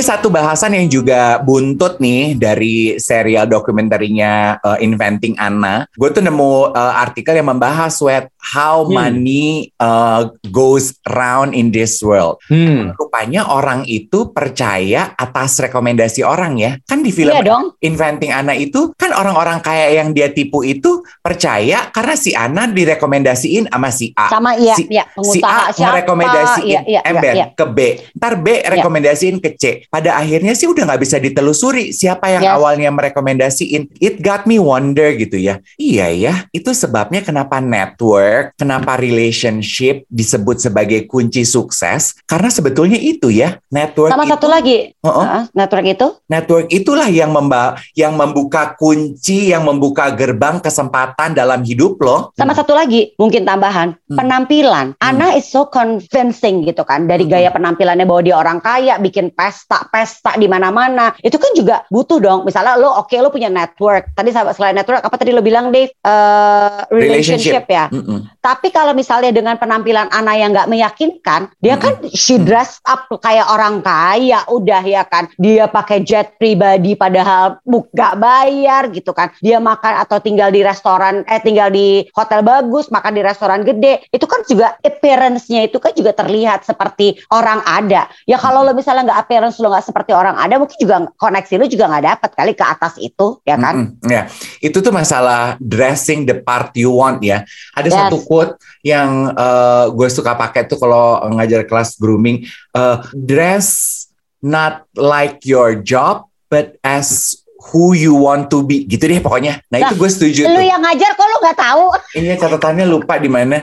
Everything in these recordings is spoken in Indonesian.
Ini satu bahasan yang juga buntut nih dari serial dokumenterinya uh, Inventing Anna. Gue tuh nemu uh, artikel yang membahas wet how hmm. money uh, goes round in this world. Hmm. Rupanya orang itu percaya atas rekomendasi orang ya. Kan di film iya dong. Inventing Anna itu kan orang-orang kaya yang dia tipu itu percaya karena si Anna direkomendasiin sama si A. Sama iya, si, iya si A merekomendasiin iya, iya, ember iya, iya. ke B. Ntar B iya. rekomendasiin ke C pada akhirnya sih udah nggak bisa ditelusuri siapa yang yes. awalnya merekomendasiin. It got me wonder gitu ya. Iya ya, itu sebabnya kenapa network, kenapa relationship disebut sebagai kunci sukses karena sebetulnya itu ya network. Sama itu, satu lagi, uh -uh. network itu? Network itulah yang memba yang membuka kunci, yang membuka gerbang kesempatan dalam hidup lo. Sama satu lagi, mungkin tambahan hmm. penampilan. Hmm. Ana is so convincing gitu kan dari hmm. gaya penampilannya bahwa dia orang kaya, bikin pes pesta pesta di mana-mana. Itu kan juga butuh dong. Misalnya lo oke okay, lo punya network. Tadi selain network apa tadi lo bilang Dave? Uh, relationship, relationship. Ya. Mm -mm. tapi kalau misalnya dengan penampilan Ana yang nggak meyakinkan dia mm -mm. kan she dress up kayak orang kaya udah ya kan? Dia pakai jet pribadi padahal nggak bayar gitu kan? Dia makan atau tinggal di restoran eh tinggal di hotel bagus makan di restoran gede. Itu kan juga appearance-nya itu kan juga terlihat seperti orang ada. Ya kalau lo misalnya nggak appearance harus nggak seperti orang ada mungkin juga koneksi lo juga nggak dapat kali ke atas itu ya kan? Mm -hmm. Ya itu tuh masalah dressing the part you want ya. Ada yes. satu quote yang uh, gue suka pakai tuh kalau ngajar kelas grooming, uh, dress not like your job but as who you want to be gitu deh pokoknya. Nah, nah itu gue setuju. Lu tuh. yang ngajar kok lu nggak tahu? Iya catatannya lupa di mana.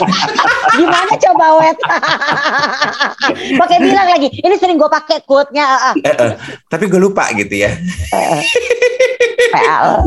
Gimana coba wet? pakai bilang lagi. Ini sering gue pakai quote-nya. Uh, uh, tapi gue lupa gitu ya.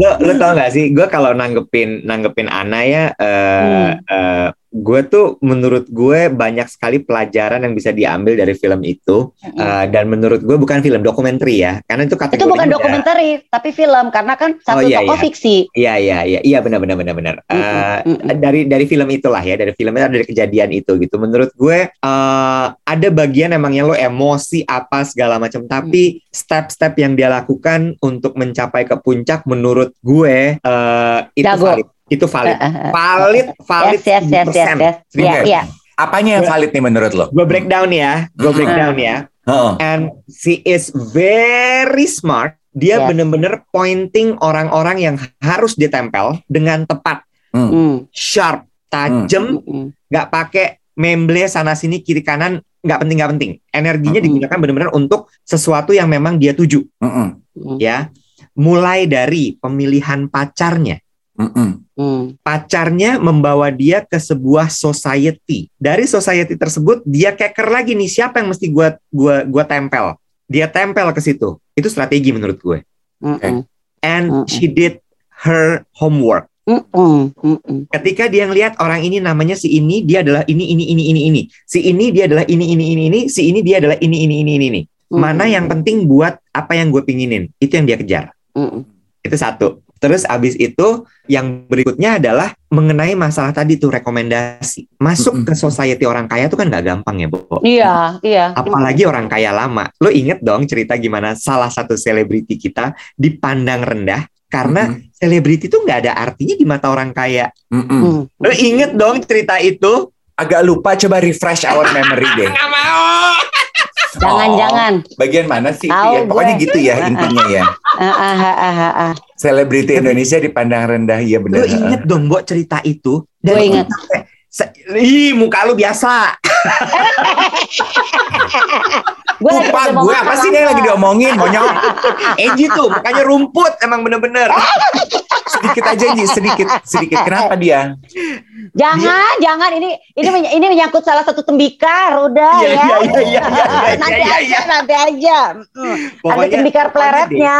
lo lo tau gak sih? Gue kalau nanggepin nanggepin Ana ya. Uh, hmm. uh, gue tuh menurut gue banyak sekali pelajaran yang bisa diambil dari film itu. Mm-hmm. uh, dan menurut gue bukan film dokumenter ya. Karena itu kategori itu bukan dokumenter tapi film. Karena kan satu oh, iya, tokoh iya. fiksi. Iya iya iya. Iya benar benar benar benar. Uh, mm-hmm. dari dari film itulah ya. Dari film itu dari kejadian itu gitu. Menurut gue uh, ada bagian emangnya lo emosi apa segala macam. Tapi mm. step-step yang dia lakukan untuk mencapai ke puncak menurut gue uh, itu Dago. valid itu valid. Uh, uh, uh, valid, valid. Yes, yes, yes, yes, yes. Yeah, yeah. Apanya yang valid nih menurut lo? Gue breakdown ya, gue breakdown ya. Uh. And she is very smart. Dia yes. bener-bener pointing orang-orang yang harus ditempel dengan tepat, mm. sharp, tajam, mm. nggak mm. pakai memble sana sini kiri kanan, nggak penting nggak penting. Energinya mm. digunakan benar-benar untuk sesuatu yang memang dia tuju, mm. ya. Mulai dari pemilihan pacarnya, Mm. Pacarnya membawa dia ke sebuah society. Dari society tersebut dia keker lagi nih siapa yang mesti gua gua gua tempel. Dia tempel ke situ. Itu strategi menurut gue. Mm -mm. And mm -mm. she did her homework. Mm -mm. Mm -mm. Ketika dia ngelihat orang ini namanya si ini, dia adalah ini ini ini ini ini. Si ini dia adalah ini ini ini ini. Si ini dia adalah ini ini ini ini ini. Mm -mm. Mana yang penting buat apa yang gue pinginin? Itu yang dia kejar. Mm -mm. Itu satu. Terus abis itu yang berikutnya adalah mengenai masalah tadi tuh rekomendasi. Masuk ke society orang kaya tuh kan nggak gampang ya, Bo. Iya, iya. Apalagi orang kaya lama. Lo inget dong cerita gimana salah satu selebriti kita dipandang rendah karena selebriti mm -hmm. tuh nggak ada artinya di mata orang kaya. Mm -hmm. Lo inget dong cerita itu? Agak lupa, coba refresh our memory deh. Jangan-jangan. Oh, bagian mana sih? ya? Pokoknya gitu ya intinya ya. Selebriti Indonesia dipandang rendah, ya benar. Lu inget dong, buat cerita itu? Gue inget. Ih, muka lu biasa. gue Lupa gue apa sih yang lagi diomongin monyok? Eji tuh mukanya rumput emang bener-bener. sedikit aja Ji, sedikit, sedikit. Kenapa dia? Jangan, dia... jangan. Ini ini ini menyangkut salah satu tembikar, udah ya. Iya, iya, iya, iya. Nanti ya, aja, nanti aja. Pokoknya, Ada tembikar pleretnya.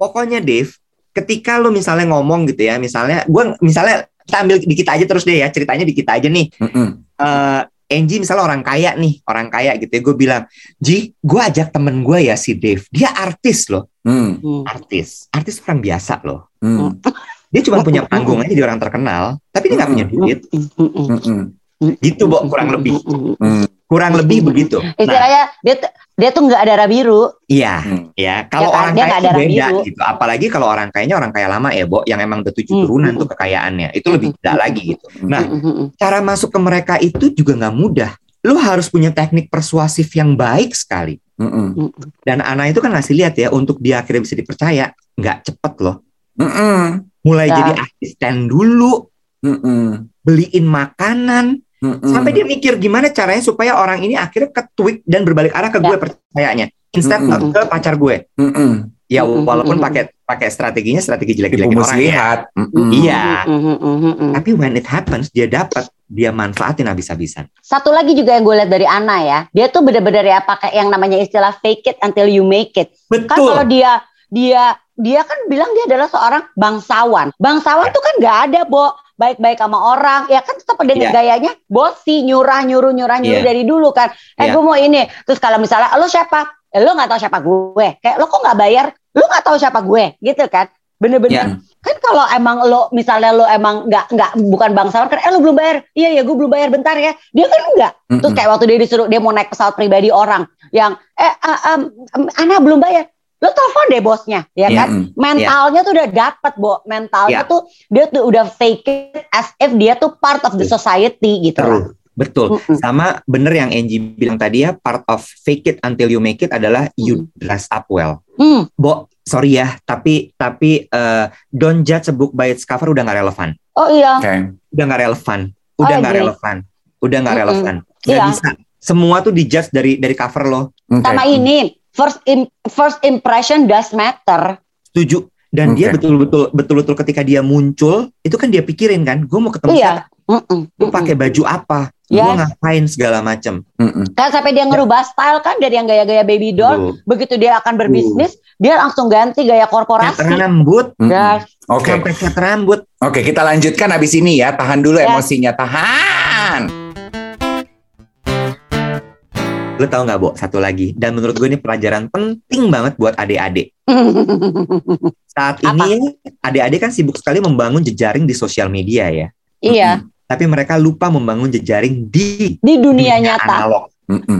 Pokoknya, Dave, ketika lu misalnya ngomong gitu ya, misalnya, gue misalnya kita ambil dikit aja terus deh ya, ceritanya dikit aja nih. Mm -mm. Uh, Angie misalnya orang kaya nih, orang kaya gitu ya, gue bilang, Ji, gue ajak temen gue ya si Dave, dia artis loh, hmm. artis, artis orang biasa loh. Hmm. Dia cuma punya panggung aja di orang terkenal, tapi dia nggak punya duit. Hmm. Gitu, Bo, kurang lebih. Hmm. Kurang lebih begitu. Istilahnya nah, dia dia tuh nggak darah biru. Iya, hmm. ya. Kalau ya orang kaya beda biru. gitu. Apalagi kalau orang kayanya orang kaya lama ya, Bo, yang emang udah tujuh turunan hmm. tuh kekayaannya. Itu lebih tidak lagi gitu. Nah, cara masuk ke mereka itu juga nggak mudah. Lu harus punya teknik persuasif yang baik sekali. Mm-mm. Dan Ana itu kan ngasih lihat ya, untuk dia akhirnya bisa dipercaya, nggak cepet loh. Mm-mm. Mulai ya. jadi asisten dulu, Mm-mm. beliin makanan, Mm-mm. Sampai dia mikir gimana caranya supaya orang ini akhirnya ke tweak dan berbalik arah ke gue ya. percayanya. Instead Mm-mm. ke pacar gue. Mm-mm. Ya walaupun pakai pakai strateginya strategi jelek-jelekin orang ya. lihat. ya. Iya. Tapi when it happens dia dapat dia manfaatin habis-habisan. Satu lagi juga yang gue lihat dari Ana ya, dia tuh bener-bener ya pakai yang namanya istilah fake it until you make it. Betul. Kan kalau dia dia dia kan bilang dia adalah seorang bangsawan. Bangsawan ya. tuh kan nggak ada, Bo baik-baik sama orang. Ya kan tetap dengan yeah. gayanya bosi nyurah nyuruh nyurah nyuruh yeah. dari dulu kan. Eh yeah. gue mau ini. Terus kalau misalnya lo siapa? Eh, lo nggak tahu siapa gue. Kayak lo kok nggak bayar? Lo nggak tahu siapa gue. Gitu kan. Bener-bener. Yeah. kan kalau emang lo misalnya lo emang nggak nggak bukan bangsawan kan eh lo belum bayar. Iya ya gue belum bayar bentar ya. Dia kan enggak mm -hmm. terus kayak waktu dia disuruh dia mau naik pesawat pribadi orang yang eh uh, um, um, Ana belum bayar lo telepon deh bosnya ya yeah, kan mm, mentalnya yeah. tuh udah dapet bo mentalnya yeah. tuh dia tuh udah fake it as if dia tuh part of the society gitu True. Betul. Mm-hmm. Sama bener yang Angie bilang tadi ya, part of fake it until you make it adalah you dress up well. Mm. Bo, sorry ya, tapi tapi uh, don't judge a book by its cover udah gak relevan. Oh iya. Okay. Udah gak relevan. Udah oh, gak relevan. Udah gak mm-hmm. relevan. Gak yeah. bisa. Semua tuh dijudge dari dari cover lo. Okay. Sama ini, first in, first impression does matter. Setuju. Dan okay. dia betul-betul betul-betul ketika dia muncul, itu kan dia pikirin kan, gue mau ketemu iya. siapa? Gue pakai baju apa? Yes. Gue ngapain segala macem. Kan sampai dia ngerubah style kan dari yang gaya-gaya baby doll, uh. begitu dia akan berbisnis, uh. dia langsung ganti gaya korporasi. Cat rambut. Yes. Oke. Okay. Sampai rambut. Oke, okay, kita lanjutkan abis ini ya. Tahan dulu yes. emosinya, tahan. Lu tau gak, Bo? Satu lagi. Dan menurut gue ini pelajaran penting banget buat adik-adik. Saat Apa? ini, adik-adik kan sibuk sekali membangun jejaring di sosial media ya. Iya. Mm-hmm. Tapi mereka lupa membangun jejaring di di dunia, dunia nyata. Analog.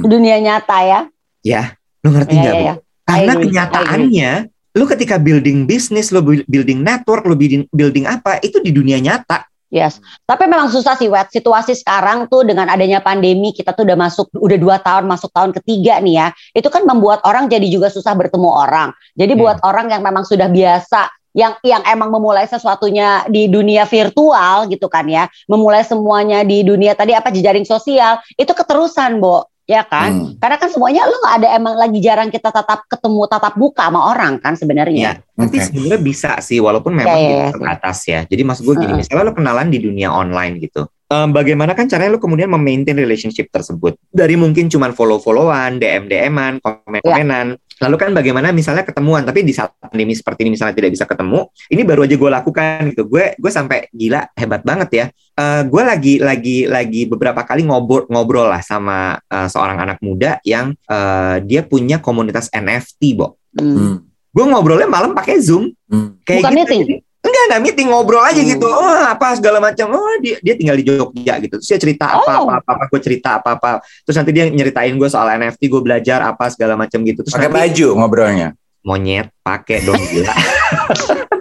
Dunia nyata ya. Ya, lu ngerti iya, nggak, ya, ya, Bu? Karena kenyataannya, lu ketika building bisnis, lu building network, lu building, building apa, itu di dunia nyata. Yes, tapi memang susah sih, Wet. Situasi sekarang tuh dengan adanya pandemi, kita tuh udah masuk, udah dua tahun masuk tahun ketiga nih ya. Itu kan membuat orang jadi juga susah bertemu orang. Jadi hmm. buat orang yang memang sudah biasa, yang yang emang memulai sesuatunya di dunia virtual gitu kan ya, memulai semuanya di dunia tadi apa jejaring sosial, itu keterusan, Bo ya kan? Hmm. Karena kan semuanya lo nggak ada emang lagi jarang kita tatap ketemu tatap muka sama orang kan sebenarnya. Ya, tapi sebenarnya bisa sih walaupun memang yeah, yeah, terbatas ya. Jadi maksud gue gini, uh. misalnya lo kenalan di dunia online gitu. Um, bagaimana kan caranya lo kemudian memaintain relationship tersebut dari mungkin cuman follow-followan, DM-DM-an, komen-komenan, yeah. Lalu kan bagaimana misalnya ketemuan, tapi di saat pandemi seperti ini misalnya tidak bisa ketemu, ini baru aja gue lakukan gitu. Gue gue sampai gila hebat banget ya. Uh, gue lagi lagi lagi beberapa kali ngobrol ngobrol lah sama uh, seorang anak muda yang uh, dia punya komunitas NFT, Bo. Hmm. Gue ngobrolnya malam pakai Zoom. Hmm. Kayak Bukan gitu. meeting. Enggak, enggak meeting ngobrol aja gitu. Hmm. Oh, apa segala macam. Oh, dia dia tinggal di Jogja gitu. Terus dia cerita apa oh. apa apa, apa gue cerita apa apa. Terus nanti dia nyeritain gue soal NFT, gue belajar apa segala macam gitu. Terus pakai baju ngobrolnya. Monyet pakai dong gila.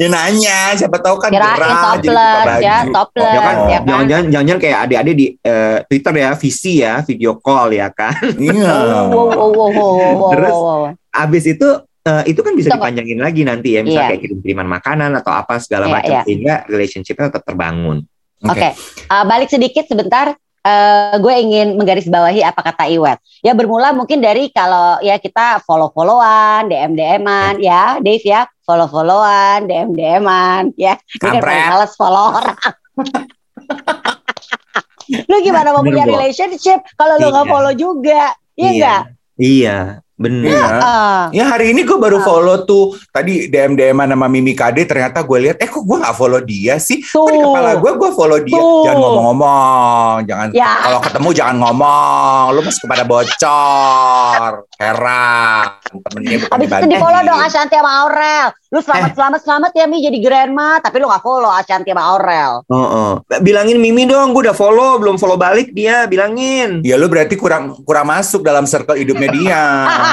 ya nanya siapa tahu kan Kirain toples ya toples oh, ya kan ya kan? jangan jangan jangan kayak adik-adik di uh, Twitter ya visi ya video call ya kan iya wow, wow, wow, wow, terus abis itu uh, itu kan bisa dipanjangin lagi nanti ya misalnya yeah. kayak kirim-kiriman makanan atau apa segala yeah, macam yeah. sehingga relationshipnya tetap terbangun. Oke, okay. okay. uh, balik sedikit sebentar. uh, gue ingin menggarisbawahi apa kata Iwet. Ya bermula mungkin dari kalau ya kita follow-followan, DM-DM-an ya, Dave ya, follow-followan, DM-DM-an ya. Ini kan males follow orang. lu gimana mau punya relationship kalau lu nggak iya. follow juga? Iya enggak? Iya. iya. Bener. Ya, uh, ya hari ini gue baru uh, follow tuh tadi DM DM sama Mimi Kade ternyata gue lihat eh kok gue gak follow dia sih? Tuh. Kok di kepala gue gue follow dia. Tuh. Jangan ngomong-ngomong, jangan ya. kalau ketemu jangan ngomong. Lu masih kepada bocor. Heran. Temennya bukan Abis itu di follow dong Ashanti sama Aurel. Lu selamat eh. selamat selamat ya Mi jadi grandma, tapi lu gak follow Ashanti sama Aurel. Uh -uh. Bilangin Mimi dong, gue udah follow belum follow balik dia, bilangin. Ya lu berarti kurang kurang masuk dalam circle hidupnya dia.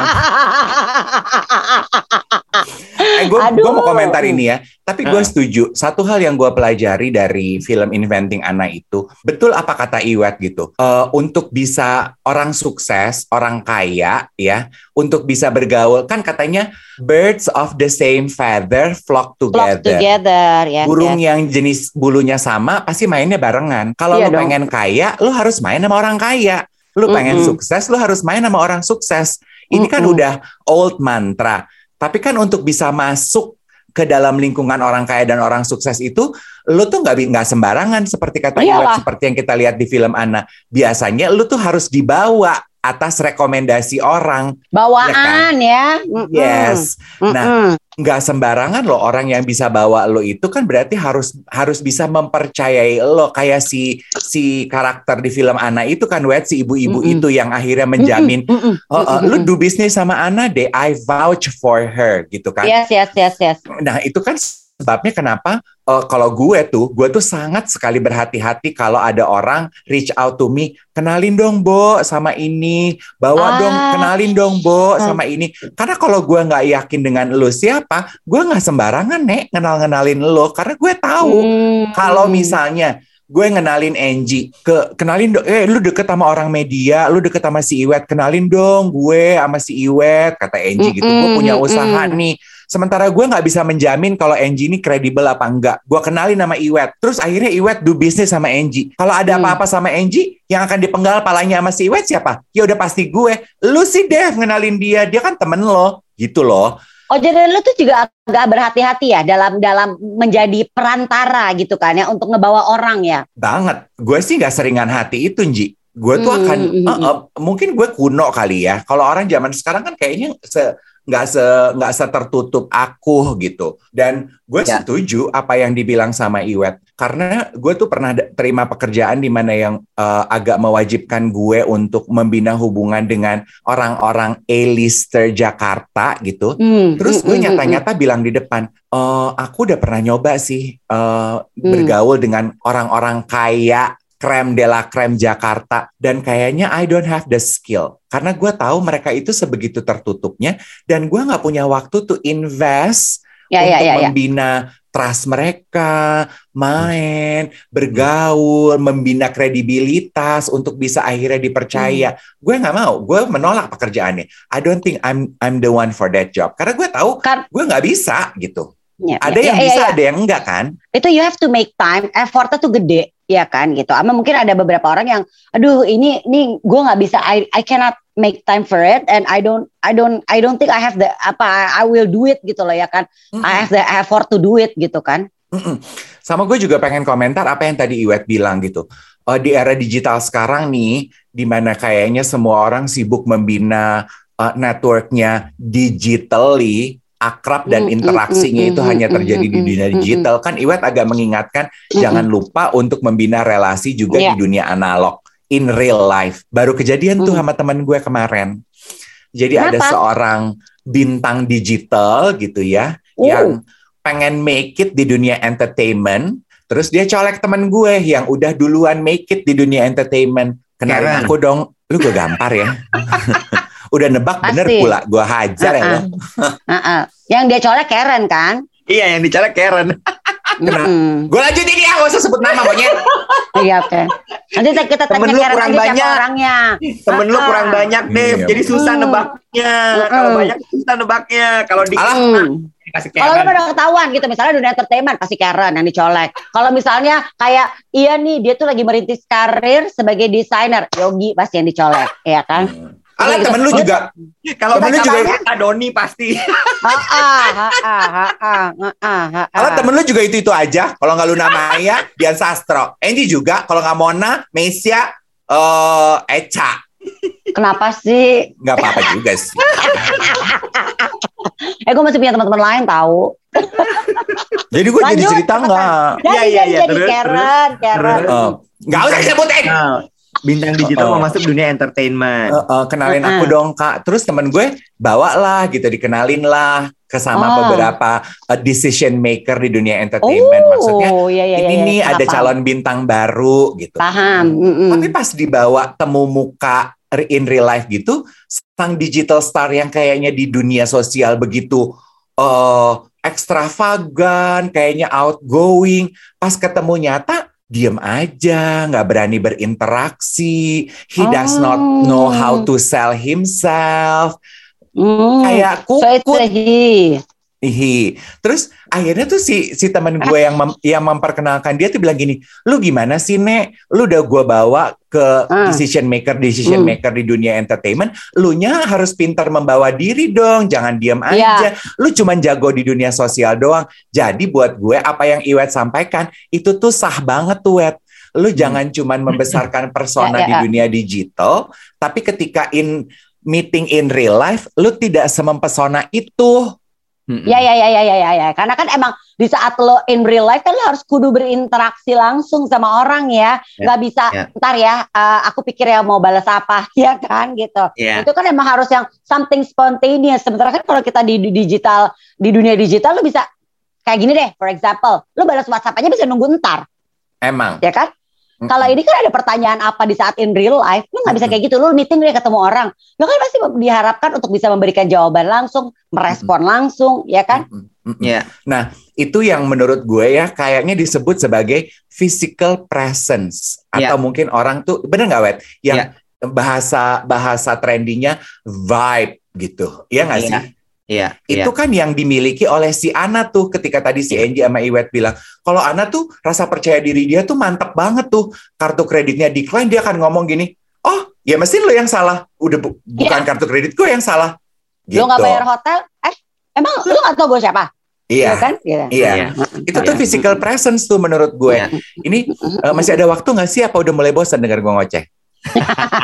eh, gue mau komentar ini ya. Tapi gue setuju. Satu hal yang gue pelajari dari film Inventing Anna itu, betul apa kata Iwet gitu. Uh, untuk bisa orang sukses, orang kaya, ya, untuk bisa bergaul, kan katanya birds of the same feather flock together. Flock together, ya. Burung yes. yang jenis bulunya sama, pasti mainnya barengan. Kalau iya lo pengen kaya, lo harus main sama orang kaya. Lo pengen mm -hmm. sukses, lo harus main sama orang sukses. Ini mm -hmm. kan udah old mantra. Tapi kan untuk bisa masuk ke dalam lingkungan orang kaya dan orang sukses itu lu tuh nggak nggak sembarangan seperti kata Iwet seperti yang kita lihat di film Ana biasanya lu tuh harus dibawa atas rekomendasi orang. Bawaan ya, kan? ya. yes. Nah nggak sembarangan loh orang yang bisa bawa lo itu kan berarti harus harus bisa mempercayai lo. Kayak si si karakter di film Ana itu kan wet si ibu-ibu mm -mm. itu yang akhirnya menjamin mm -mm. Oh, oh, lu do bisnis sama Ana deh I vouch for her gitu kan. Yes yes yes yes. Nah itu kan sebabnya kenapa uh, kalau gue tuh gue tuh sangat sekali berhati-hati kalau ada orang reach out to me kenalin dong Bo sama ini bawa ah. dong kenalin dong Bo hmm. sama ini karena kalau gue nggak yakin dengan lo siapa gue nggak sembarangan nek kenal kenalin lo karena gue tahu hmm. kalau misalnya gue ngenalin Angie ke kenalin dong eh lu deket sama orang media lu deket sama si Iwet kenalin dong gue sama si Iwet kata Angie mm -mm, gitu gue punya usaha mm -mm. nih sementara gue nggak bisa menjamin kalau Angie ini kredibel apa enggak gue kenalin sama Iwet terus akhirnya Iwet do bisnis sama Angie kalau ada mm. apa-apa sama Angie yang akan dipenggal palanya sama si Iwet siapa ya udah pasti gue lu sih Dev ngenalin dia dia kan temen lo gitu loh Oh jadi lu tuh juga agak berhati-hati ya dalam dalam menjadi perantara gitu kan ya untuk ngebawa orang ya. Banget. Gue sih nggak seringan hati itu Nji. Gue tuh hmm, akan uh, uh, mungkin gue kuno kali ya. Kalau orang zaman sekarang kan kayaknya se nggak se nggak setertutup aku gitu. Dan gue ya. setuju apa yang dibilang sama Iwet. Karena gue tuh pernah terima pekerjaan di mana yang uh, agak mewajibkan gue untuk membina hubungan dengan orang-orang A-lister Jakarta gitu. Hmm. terus gue hmm, hmm, hmm, nyata-nyata bilang di depan uh, aku udah pernah nyoba sih uh, bergaul dengan orang-orang kaya krem de la krem Jakarta dan kayaknya I don't have the skill karena gue tahu mereka itu sebegitu tertutupnya dan gue nggak punya waktu to invest ya, ya untuk ya, ya, membina trust mereka, main, bergaul, membina kredibilitas untuk bisa akhirnya dipercaya. Hmm. Gue nggak mau, gue menolak pekerjaannya. I don't think I'm I'm the one for that job karena gue tahu kan, gue nggak bisa gitu. Ya, ada ya, yang ya, bisa, ya, ada yang enggak kan? Itu you have to make time, effortnya tuh gede ya kan gitu. Ama mungkin ada beberapa orang yang, aduh ini ini gue nggak bisa, I I cannot make time for it, and I don't I don't I don't think I have the apa I will do it gitu loh ya kan. Mm -hmm. I have the effort to do it gitu kan. Mm -mm. Sama gue juga pengen komentar apa yang tadi Iwet bilang gitu. Uh, di era digital sekarang nih, di mana kayaknya semua orang sibuk membina uh, networknya digitally, akrab dan interaksinya itu hanya terjadi di dunia digital. Kan Iwet agak mengingatkan jangan lupa untuk membina relasi juga yeah. di dunia analog in real life. Baru kejadian tuh sama teman gue kemarin. Jadi Kenapa? ada seorang bintang digital gitu ya uh. yang pengen make it di dunia entertainment. Terus dia colek teman gue yang udah duluan make it di dunia entertainment. Kenalin aku dong. Lu gue gampar ya udah nebak Pasti. bener pula gue hajar uh -uh. ya uh -uh. yang dia colek Karen kan iya yang dicolek Karen mm -hmm. gue lanjutin ya gak usah sebut nama monyet iya oke okay. Nanti kita tanya Temen lu kurang banyak. orangnya. Temen lu Ah, kurang banyak, Dev. Iya. Jadi susah Hmm. nebaknya. Hmm. Kalau banyak susah nebaknya. Kalau di Alah. Hmm. kasih Kalau lu udah ketahuan gitu, misalnya dunia entertainment pasti Karen yang dicolek. Kalau misalnya kayak iya nih dia tuh lagi merintis karir sebagai desainer, Yogi pasti yang dicolek, ya kan? Alah temen lu juga Kalau Temen lu juga Kak Doni pasti. Ha ha ha ha ha Alah ah. temen lu juga itu-itu aja. Kalau nggak Luna Maya, Dian Sastro. Angie juga. Kalau nggak Mona, Mesia, eh Eca. Kenapa sih? Nggak apa-apa juga sih. Eh gue masih punya teman-teman lain tahu. Jadi gue jadi cerita nggak? Jadi Iya, iya, jadi, iya, jadi terus, Karen, Karen. Eh, Nggak usah disebutin. Nah, bintang digital Oh. mau masuk dunia entertainment. Eh, eh, kenalin Uh-uh. aku dong kak. Terus temen gue bawa lah gitu, dikenalin lah ke sama Oh. beberapa eh, decision maker di dunia entertainment. Maksudnya Oh, iya, iya, ini iya, nih iya. ada Paham. calon bintang baru gitu. Paham. mm-mm. Tapi pas dibawa temu muka in real life gitu, sang digital star yang kayaknya di dunia sosial begitu eh ekstravagan, kayaknya outgoing, pas ketemu nyata diem aja, nggak berani berinteraksi. He does not know how to sell himself. Hmm. Kayak So kukut. he. Ihi. Terus akhirnya tuh si si teman gue yang mem- yang memperkenalkan dia tuh bilang gini, lu gimana sih nek? Lu udah gue bawa ke Ah. decision maker decision Hmm. maker di dunia entertainment, lu nya harus pintar membawa diri dong, jangan diam Iya. aja. Lu cuman jago di dunia sosial doang. Jadi buat gue apa yang Iwet sampaikan itu tuh sah banget tuh Wet. Lu jangan cuman membesarkan persona Ya, ya, di ya. dunia digital, tapi ketika in meeting in real life, lu tidak semempesona itu. Ya, ya, ya, ya, ya, ya, ya. Karena kan emang di saat lo in real life kan lo harus kudu berinteraksi langsung sama orang ya. Ya, Nggak bisa, ya. ntar ya, eh, aku pikir ya mau balas apa, ya kan gitu. Iya. Itu kan emang harus yang something spontaneous. Sementara kan kalau kita di di digital, di dunia digital lo bisa kayak gini deh, for example, lo balas WhatsApp aja bisa nunggu ntar, Emang. ya kan? Kalau ini kan ada pertanyaan apa di saat in real life, lu nggak bisa kayak gitu. Lu meeting dia ketemu orang, lu kan pasti diharapkan untuk bisa memberikan jawaban langsung, merespon langsung, ya kan? Iya. Nah, itu yang menurut gue ya kayaknya disebut sebagai physical presence Ya. atau mungkin orang tuh bener nggak wet? Yang bahasa bahasa trendinya vibe gitu, ya nggak Iya. sih? Iya. Itu kan yang dimiliki oleh si Ana tuh ketika tadi si Angie sama Iwet bilang, kalau Ana tuh rasa percaya diri dia tuh mantep banget tuh. Kartu kreditnya decline dia akan ngomong gini, oh ya mesin lo yang salah, udah bu- bukan kartu kredit gue yang salah. Gitu. Lu nggak bayar hotel, eh emang lu nggak tahu gue siapa? Iya, Ya kan? Iya. iya. Iya. Itu tuh Iya. physical presence tuh menurut gue. Iya. Ini eh, masih ada waktu nggak sih? Apa udah mulai bosan dengar gue ngoceh?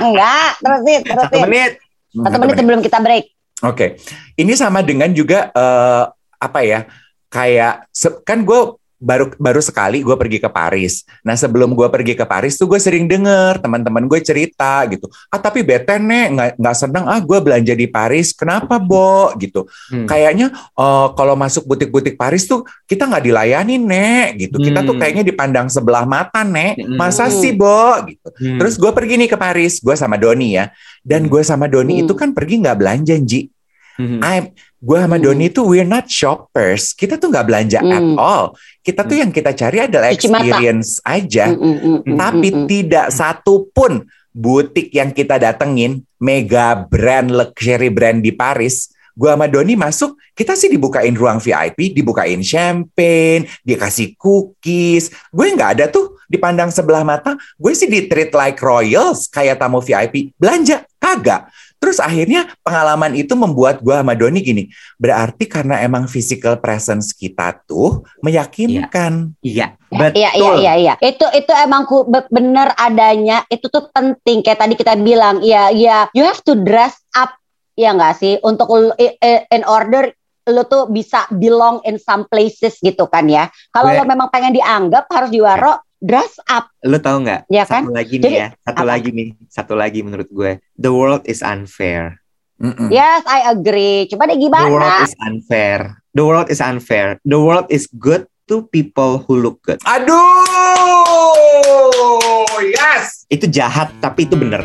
Enggak, terusin, Satu terusin. menit. Satu menit sebelum kita break. Oke, ini sama dengan juga eh, apa ya? Kayak kan gue baru baru sekali gue pergi ke Paris. Nah sebelum gue pergi ke Paris tuh gue sering denger teman-teman gue cerita gitu. Ah tapi bete nek nggak nggak seneng ah gue belanja di Paris. Kenapa Bo gitu? Hmm. Kayaknya eh, kalau masuk butik-butik Paris tuh kita nggak dilayani nek gitu. Kita tuh Hmm. kayaknya dipandang sebelah mata nek. Hmm. Masa sih Bo gitu. Hmm. Terus gue pergi nih ke Paris, gue sama Doni ya. Dan Hmm. gue sama Doni Hmm. itu kan pergi nggak belanja, Ji. Hmm. I'm, gue sama Hmm. Doni itu we're not shoppers. Kita tuh nggak belanja at Hmm. all. Kita tuh yang kita cari adalah experience aja. Mm, mm, mm, mm, Tapi mm, mm. tidak satu pun butik yang kita datengin, mega brand luxury brand di Paris. Gue sama Doni masuk, kita sih dibukain ruang VIP, dibukain champagne, dikasih cookies. Gue nggak ada tuh dipandang sebelah mata. Gue sih di treat like royals, kayak tamu VIP. Belanja, kagak. Terus akhirnya pengalaman itu membuat gue sama Doni gini, berarti karena emang physical presence kita tuh meyakinkan. Iya. Iya iya Betul. iya iya. Itu itu emang ku, be- bener adanya. Itu tuh penting kayak tadi kita bilang. Iya iya. You have to dress up ya nggak sih untuk in order lu tuh bisa belong in some places gitu kan ya. Kalau lo memang pengen dianggap harus diwaro dress up Lu tahu nggak? ya kan. Satu lagi nih Jadi, ya. Satu apa? lagi nih. Satu lagi menurut gue. The world is unfair. Mm-mm. Yes, I agree. Coba deh The world gimana? is unfair. The world is unfair. The world is good to people who look good. Aduh, yes, Itu jahat tapi itu bener.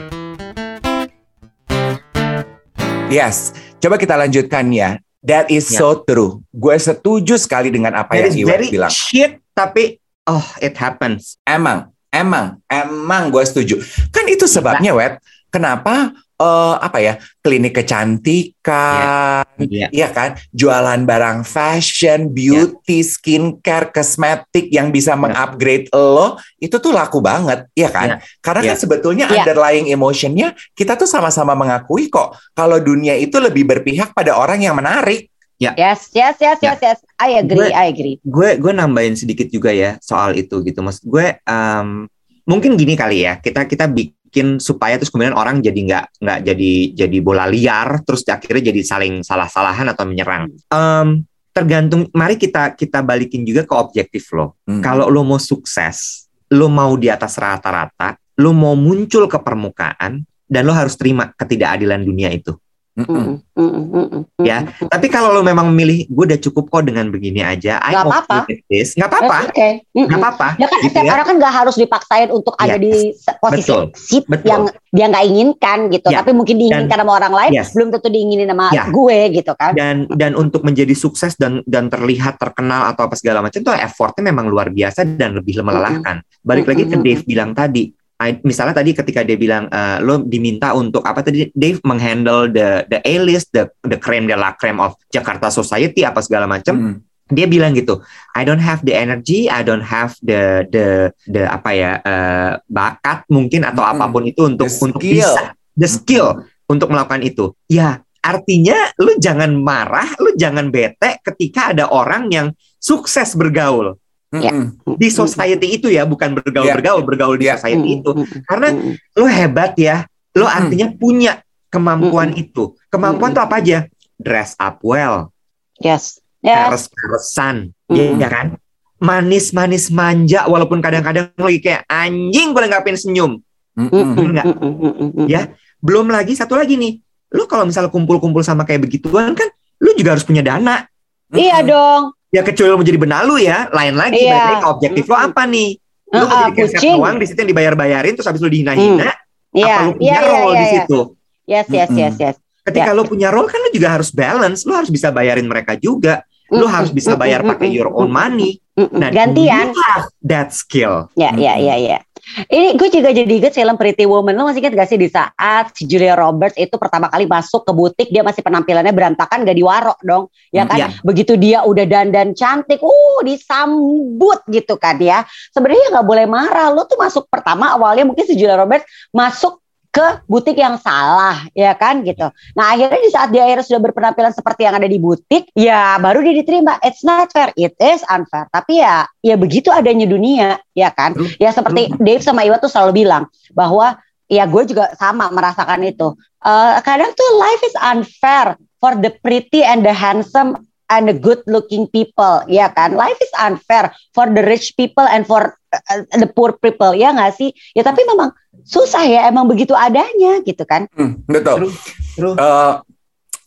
yes. Coba kita lanjutkan ya. That is Ya. so true. Gue setuju sekali dengan apa That yang Iwan bilang. shit tapi oh it happens. Emang Emang, emang gue setuju. Kan itu sebabnya, nah. Wet, kenapa uh, apa ya klinik kecantikan, yeah. Yeah. ya kan, jualan barang fashion, beauty, yeah. skincare, kosmetik yang bisa yeah. mengupgrade lo itu tuh laku banget, ya kan? Yeah. Karena yeah. kan sebetulnya yeah. underlying emotionnya kita tuh sama-sama mengakui kok kalau dunia itu lebih berpihak pada orang yang menarik. Ya. Yes, yes, yes, yes, yes. I agree, gue, I agree. Gue gue nambahin sedikit juga ya soal itu gitu. Maksud gue um, mungkin gini kali ya. Kita kita bikin supaya terus kemudian orang jadi nggak nggak jadi jadi bola liar terus akhirnya jadi saling salah-salahan atau menyerang. Um, tergantung mari kita kita balikin juga ke objektif lo. Hmm. Kalau lo mau sukses, lo mau di atas rata-rata, lo mau muncul ke permukaan dan lo harus terima ketidakadilan dunia itu. Mm -mm. Ya, tapi kalau lo memang memilih, gue udah cukup kok dengan begini aja. Gak apa-apa. Gak apa-apa. Okay. Gak apa-apa. Ya kan, gitu ya. orang kan gak harus dipaksain untuk ya. ada di posisi Betul. seat Betul. yang dia nggak inginkan gitu. Ya. Tapi mungkin diinginkan dan, sama orang lain, yes. belum tentu diinginin sama ya. gue gitu kan. Dan dan untuk menjadi sukses dan dan terlihat terkenal atau apa segala macam itu effortnya memang luar biasa dan lebih melelahkan. Balik lagi ke Dave bilang tadi, misalnya tadi ketika dia bilang uh, lo diminta untuk apa tadi Dave menghandle the the A list the the creme de la creme of Jakarta society apa segala macam mm. dia bilang gitu I don't have the energy I don't have the the the apa ya uh, bakat mungkin atau mm. apa pun itu untuk untuk bisa the skill mm. untuk melakukan itu ya artinya lu jangan marah lu jangan bete ketika ada orang yang sukses bergaul Ya. Di society itu ya, bukan bergaul-bergaul, yeah. bergaul di yeah. society itu. Karena lo hebat ya, lo artinya punya kemampuan itu. Kemampuan tuh apa aja? Dress up well. Yes. yes. Peres-peresan, mm. ya kan? Manis-manis manja, walaupun kadang-kadang lagi kayak anjing boleh ngapain senyum. Enggak. Ya, belum lagi satu lagi nih. Lo kalau misalnya kumpul-kumpul sama kayak begituan kan, lo juga harus punya dana. Iya dong. Ya kecuali lo mau jadi benalu ya, lain lagi. Iya. Balik objektif lo apa nih? Lo uh, jadi kayak uang di situ yang dibayar-bayarin, terus habis lo dihina-hina. Hmm. Iya. Apa lo punya yeah, role yeah, di situ? Yes, yes, yes, yes. Ketika yeah. lo punya role kan lo juga harus balance, lo harus bisa bayarin mereka juga. Lo harus bisa bayar pakai your own money. Nah, gantian. that skill. Ya, ya, ya, ya. Ini gue juga jadi inget film Pretty Woman. Lo masih inget gak sih di saat si Julia Roberts itu pertama kali masuk ke butik dia masih penampilannya berantakan gak diwarok dong. Ya kan? Yeah. Begitu dia udah dandan cantik, uh disambut gitu kan ya. Sebenarnya nggak boleh marah. Lo tuh masuk pertama awalnya mungkin si Julia Roberts masuk ke butik yang salah ya kan gitu. Nah akhirnya di saat dia akhirnya sudah berpenampilan seperti yang ada di butik, ya baru dia diterima. It's not fair, it is unfair. Tapi ya ya begitu adanya dunia ya kan. Ya seperti Dave sama Iwa tuh selalu bilang bahwa ya gue juga sama merasakan itu. Uh, kadang tuh life is unfair for the pretty and the handsome and the good looking people ya kan life is unfair for the rich people and for the poor people ya nggak sih? Ya tapi memang susah ya emang begitu adanya gitu kan? Hmm, betul. Uh,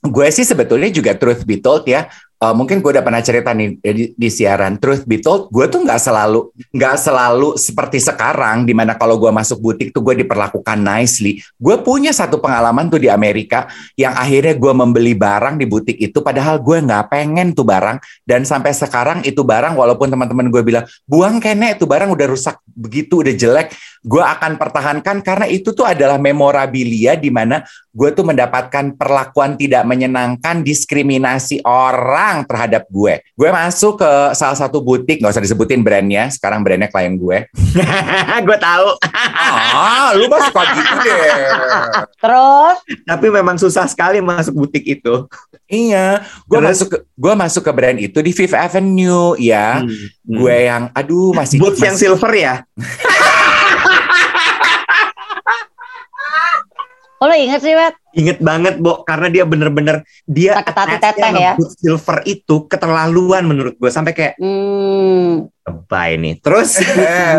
gue sih sebetulnya juga truth be told ya uh, mungkin gue udah pernah cerita nih di, di siaran. Truth be told gue tuh nggak selalu nggak selalu seperti sekarang di mana kalau gue masuk butik tuh gue diperlakukan nicely. Gue punya satu pengalaman tuh di Amerika yang akhirnya gue membeli barang di butik itu padahal gue nggak pengen tuh barang. Dan sampai sekarang itu barang walaupun teman-teman gue bilang buang kene itu barang udah rusak begitu udah jelek. Gue akan pertahankan karena itu tuh adalah memorabilia di mana gue tuh mendapatkan perlakuan tidak menyenangkan diskriminasi orang terhadap gue. Gue masuk ke salah satu butik, nggak usah disebutin brandnya. Sekarang brandnya klien gue. gue tahu. ah, lu masuk suka gitu deh. Terus? Tapi memang susah sekali masuk butik itu. Iya, gue masuk ke gue masuk ke brand itu di Fifth Avenue ya. Hmm. Gue yang aduh masih boots masih... yang silver ya. Oh lo inget sih, Wet? Inget banget, Bo, karena dia bener-bener dia teteh ya. silver itu keterlaluan menurut gue sampai kayak hmm. Lebay nih. Terus uh,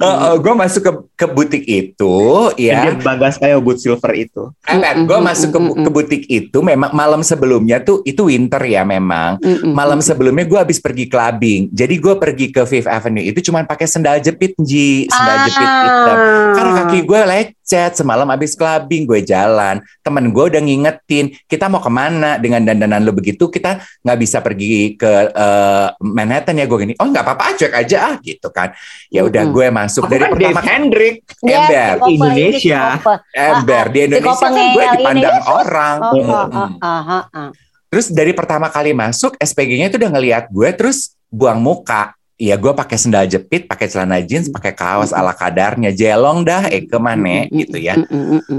uh, gue masuk ke ke butik itu, ya. dia bangga sekali boot silver itu. Eh, gue masuk ke, ke butik itu, memang malam sebelumnya tuh itu winter ya memang. Malam sebelumnya gue habis pergi clubbing, jadi gue pergi ke Fifth Avenue itu cuma pakai sendal jepit, ji, sendal ah. jepit hitam. Karena kaki gue lecet semalam habis clubbing gue jalan temen gue udah ngingetin kita mau ke mana dengan dandanan lo begitu kita nggak bisa pergi ke uh, Manhattan ya gue gini oh nggak apa-apa cek aja ah gitu kan. Ya udah gue masuk dari kan pertama Hendrik ember di Indonesia. Ember di Indonesia kan gue dipandang orang. Terus dari pertama kali masuk SPG-nya itu udah ngelihat gue terus buang muka Iya, gue pakai sendal jepit, pakai celana jeans, pakai kaos ala kadarnya, jelong dah, eh ke mana gitu ya.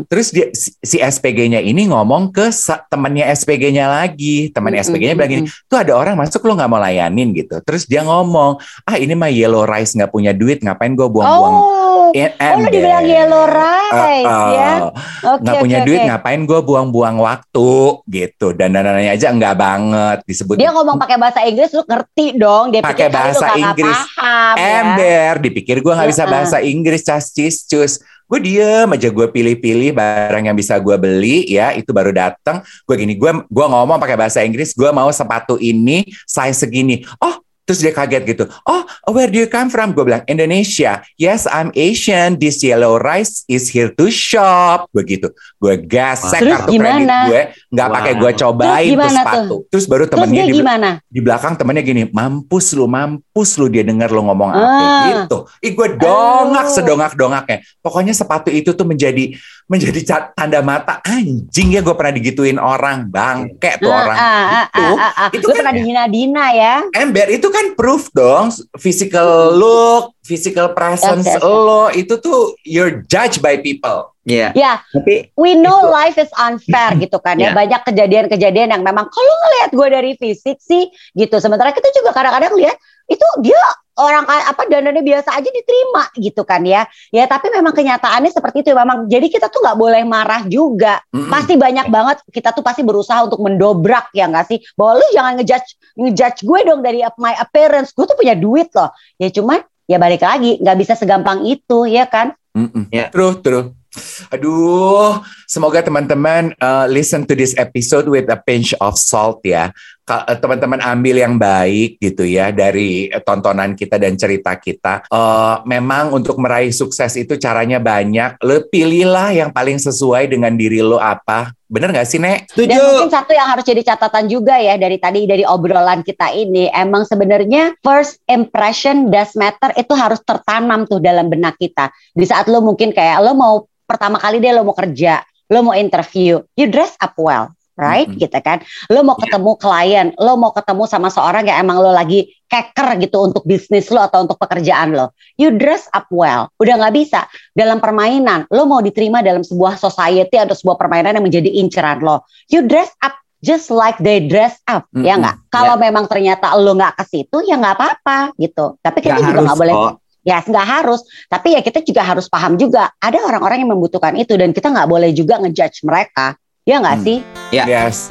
Terus dia si SPG-nya ini ngomong ke temannya SPG-nya lagi, temannya SPG-nya bilang gini, tuh ada orang masuk lo nggak mau layanin gitu. Terus dia ngomong, ah ini mah yellow rice nggak punya duit, ngapain gue buang-buang oh Oh, lu dibilang yellow rice uh, uh, ya. Okay, nggak punya okay, duit okay. ngapain gue buang-buang waktu gitu. Dan dananya aja enggak banget disebut. Dia ngomong pakai bahasa Inggris lu ngerti dong. Dia pakai bahasa Inggris. Paham, ya. Ember, ya. dipikir gue nggak bisa bahasa Inggris cas cis cus gue diem aja gue pilih-pilih barang yang bisa gue beli ya itu baru datang gue gini gue gue ngomong pakai bahasa Inggris gue mau sepatu ini size segini oh Terus dia kaget gitu. Oh, where do you come from? Gue bilang, Indonesia. Yes, I'm Asian. This yellow rice is here to shop. Begitu. Gue gasek wow. kartu kredit gue. Nggak wow. pakai gue cobain Terus tuh sepatu. Tuh? Terus baru temennya di, gimana? di belakang temennya gini, mampus lu, mampus lu. Dia denger lu ngomong ah. apa gitu. Ih gue dongak oh. sedongak-dongaknya. Pokoknya sepatu itu tuh menjadi menjadi tanda mata anjing ya gue pernah digituin orang bangke tuh ah, orang ah, ah, itu ah, ah, itu kan pernah dihina-dina ya ember itu kan proof dong physical look physical presence yes, yes, yes. lo itu tuh you're judged by people Iya. Yeah. Ya. Tapi we know itu. life is unfair gitu kan ya. Yeah. Banyak kejadian-kejadian yang memang kalau ngelihat gue dari fisik sih gitu. Sementara kita juga kadang-kadang lihat itu dia orang apa dananya biasa aja diterima gitu kan ya ya tapi memang kenyataannya seperti itu memang jadi kita tuh nggak boleh marah juga mm-hmm. pasti banyak banget kita tuh pasti berusaha untuk mendobrak ya nggak sih bahwa lu jangan ngejudge ngejudge gue dong dari my appearance gue tuh punya duit loh ya cuman ya balik lagi nggak bisa segampang itu ya kan mm-hmm. yeah. terus terus Aduh, semoga teman-teman uh, listen to this episode with a pinch of salt ya. Eh, teman-teman ambil yang baik gitu ya dari tontonan kita dan cerita kita. Uh, memang untuk meraih sukses itu caranya banyak. Lo pilihlah yang paling sesuai dengan diri lo apa. Bener gak sih, Nek? Setuju. Dan mungkin satu yang harus jadi catatan juga ya dari tadi dari obrolan kita ini, emang sebenarnya first impression does matter itu harus tertanam tuh dalam benak kita. Di saat lo mungkin kayak lo mau pertama kali deh lo mau kerja, lo mau interview, you dress up well right? Mm -hmm. Gitu kan. Lo mau iya. ketemu yeah. klien, lo mau ketemu sama seorang yang emang lo lagi keker gitu untuk bisnis lo atau untuk pekerjaan lo. You dress up well. Udah nggak bisa dalam permainan. Lo mau diterima dalam sebuah society atau sebuah permainan yang menjadi inceran lo. You dress up just like they dress up, mm -hmm. ya nggak? Kalau yeah. memang ternyata lo nggak ke situ, ya nggak apa-apa gitu. Tapi kita gak juga nggak boleh. Kok. Ya nggak harus, tapi ya kita juga harus paham juga ada orang-orang yang membutuhkan itu dan kita nggak boleh juga ngejudge mereka Ya nggak hmm. sih? Ya. Yes.